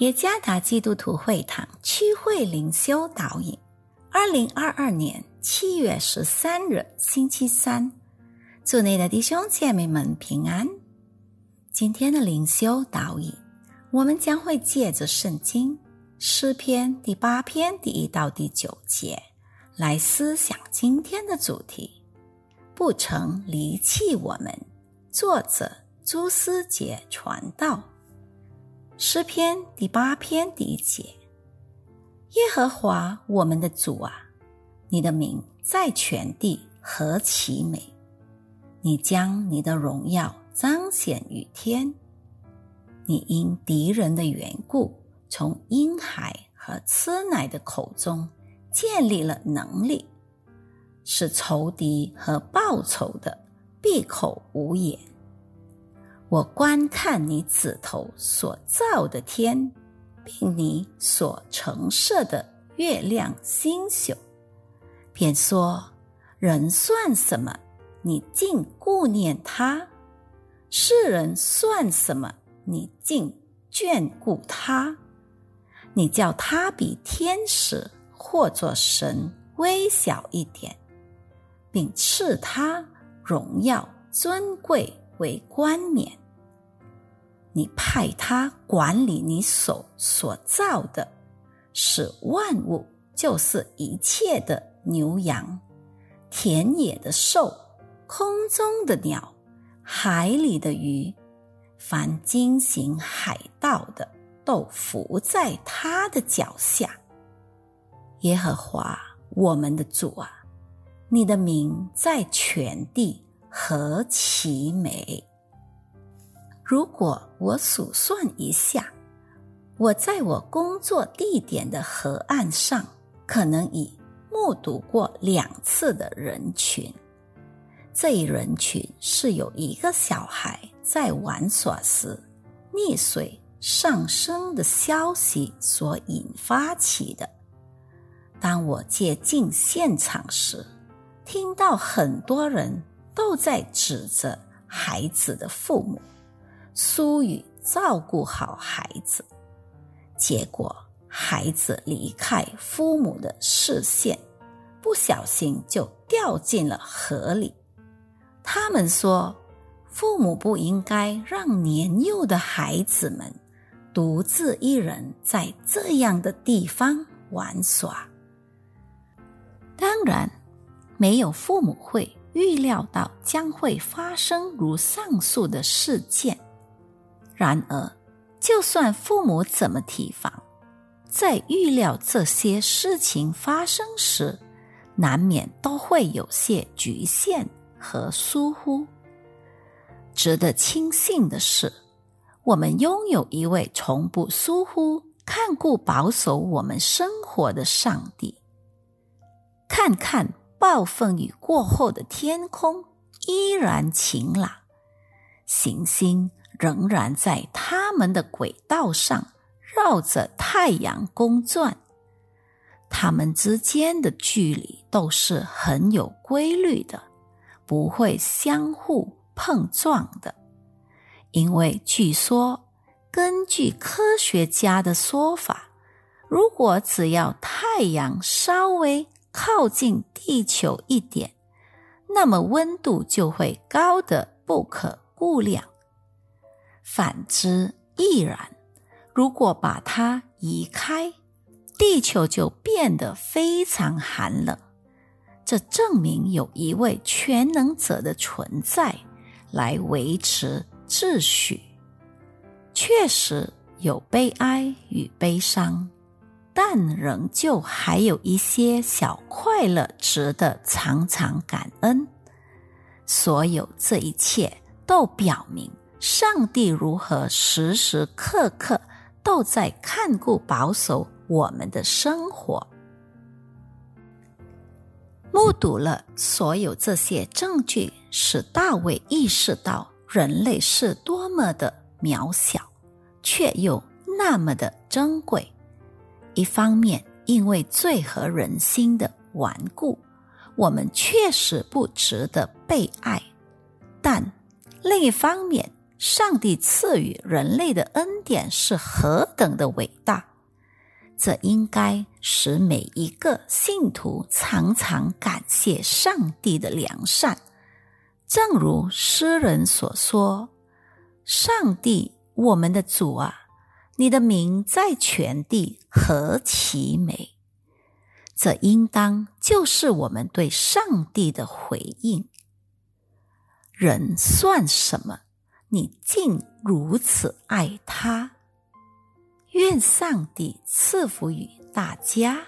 耶加达基督徒会堂区会灵修导引，二零二二年七月十三日星期三，祝内的弟兄姐妹们平安。今天的灵修导引，我们将会借着圣经诗篇第八篇第一到第九节来思想今天的主题：不曾离弃我们。作者朱思杰传道。诗篇第八篇第一节：耶和华我们的主啊，你的名在全地何其美！你将你的荣耀彰显于天。你因敌人的缘故，从婴孩和吃奶的口中建立了能力，使仇敌和报仇的闭口无言。我观看你指头所造的天，并你所陈设的月亮星宿，便说：人算什么？你竟顾念他；世人算什么？你竟眷顾他？你叫他比天使或作神微小一点，并赐他荣耀尊贵为冠冕。你派他管理你手所造的，使万物，就是一切的牛羊、田野的兽、空中的鸟、海里的鱼，凡经行海道的，都伏在他的脚下。耶和华我们的主啊，你的名在全地何其美！如果我数算一下，我在我工作地点的河岸上，可能已目睹过两次的人群。这一人群是有一个小孩在玩耍时溺水上升的消息所引发起的。当我接近现场时，听到很多人都在指责孩子的父母。疏于照顾好孩子，结果孩子离开父母的视线，不小心就掉进了河里。他们说，父母不应该让年幼的孩子们独自一人在这样的地方玩耍。当然，没有父母会预料到将会发生如上述的事件。然而，就算父母怎么提防，在预料这些事情发生时，难免都会有些局限和疏忽。值得庆幸的是，我们拥有一位从不疏忽、看顾、保守我们生活的上帝。看看暴风雨过后的天空，依然晴朗，行星。仍然在他们的轨道上绕着太阳公转，它们之间的距离都是很有规律的，不会相互碰撞的。因为据说，根据科学家的说法，如果只要太阳稍微靠近地球一点，那么温度就会高的不可估量。反之亦然。如果把它移开，地球就变得非常寒冷。这证明有一位全能者的存在来维持秩序。确实有悲哀与悲伤，但仍旧还有一些小快乐值得常常感恩。所有这一切都表明。上帝如何时时刻刻都在看顾、保守我们的生活？目睹了所有这些证据，使大卫意识到人类是多么的渺小，却又那么的珍贵。一方面，因为罪和人心的顽固，我们确实不值得被爱；但另一方面，上帝赐予人类的恩典是何等的伟大，这应该使每一个信徒常常感谢上帝的良善。正如诗人所说：“上帝，我们的主啊，你的名在全地何其美！”这应当就是我们对上帝的回应。人算什么？你竟如此爱他？愿上帝赐福于大家。